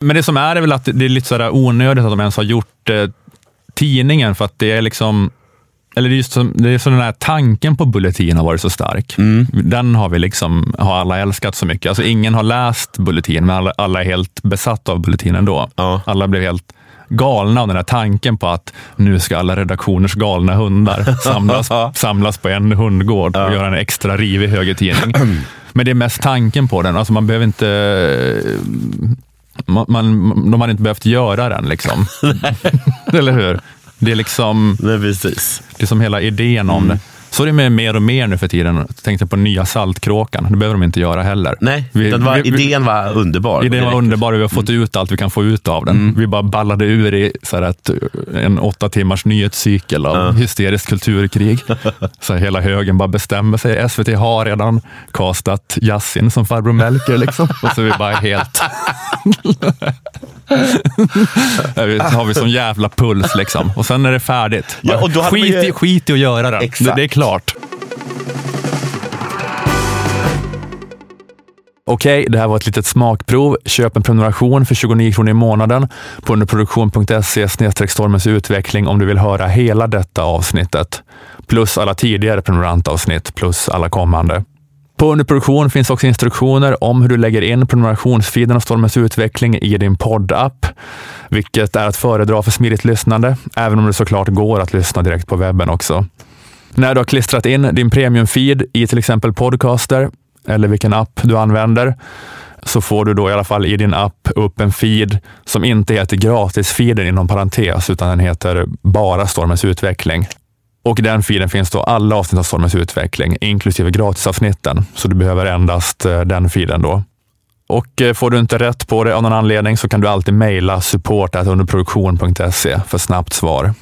Men det som är är väl att det är lite sådär onödigt att de ens har gjort eh, tidningen för att det är liksom eller det är just som, det är så den här tanken på Bulletin har varit så stark. Mm. Den har vi liksom, har alla älskat så mycket. Alltså ingen har läst Bulletin, men alla, alla är helt besatta av Bulletin ändå. Ja. Alla blev helt galna av den här tanken på att nu ska alla redaktioners galna hundar samlas, samlas på en hundgård och göra en extra rivig högertidning. Men det är mest tanken på den. Alltså man behöver inte man, man, de hade inte behövt göra den. Liksom. Eller hur? Det är liksom Nej, precis. det är som hela idén om det. Så är det med mer och mer nu för tiden. Tänkte på nya Saltkråkan. Det behöver de inte göra heller. Nej, Vi- var, vi- idén var underbar. Idén var underbar och vi har fått ut allt vi kan få ut av den. Vi bara ballade ur i så här ett, en åtta timmars nyhetscykel av hysteriskt kulturkrig. Så här hela högen bara bestämmer sig. SVT har redan castat Yasin som farbror Melker. Liksom. Och så är vi bara helt... Har vi sån jävla puls liksom. Och sen är det färdigt. Ja, och då skit, ju- i, skit i att göra den. Det, det är klart. Okej, det här var ett litet smakprov. Köp en prenumeration för 29 kronor i månaden på underproduktion.se stormens utveckling om du vill höra hela detta avsnittet. Plus alla tidigare prenumerantavsnitt, plus alla kommande. På underproduktion finns också instruktioner om hur du lägger in prenumerationsfeeden av Stormens utveckling i din poddapp, vilket är att föredra för smidigt lyssnande, även om det såklart går att lyssna direkt på webben också. När du har klistrat in din premiumfeed i till exempel Podcaster eller vilken app du använder så får du då i alla fall i din app upp en feed som inte heter gratisfeeden inom parentes utan den heter bara Stormens utveckling. Och i den filen finns då alla avsnitt av Stormens utveckling, inklusive gratisavsnitten. Så du behöver endast eh, den filen. då. Och eh, får du inte rätt på det av någon anledning så kan du alltid mejla support underproduktion.se för snabbt svar.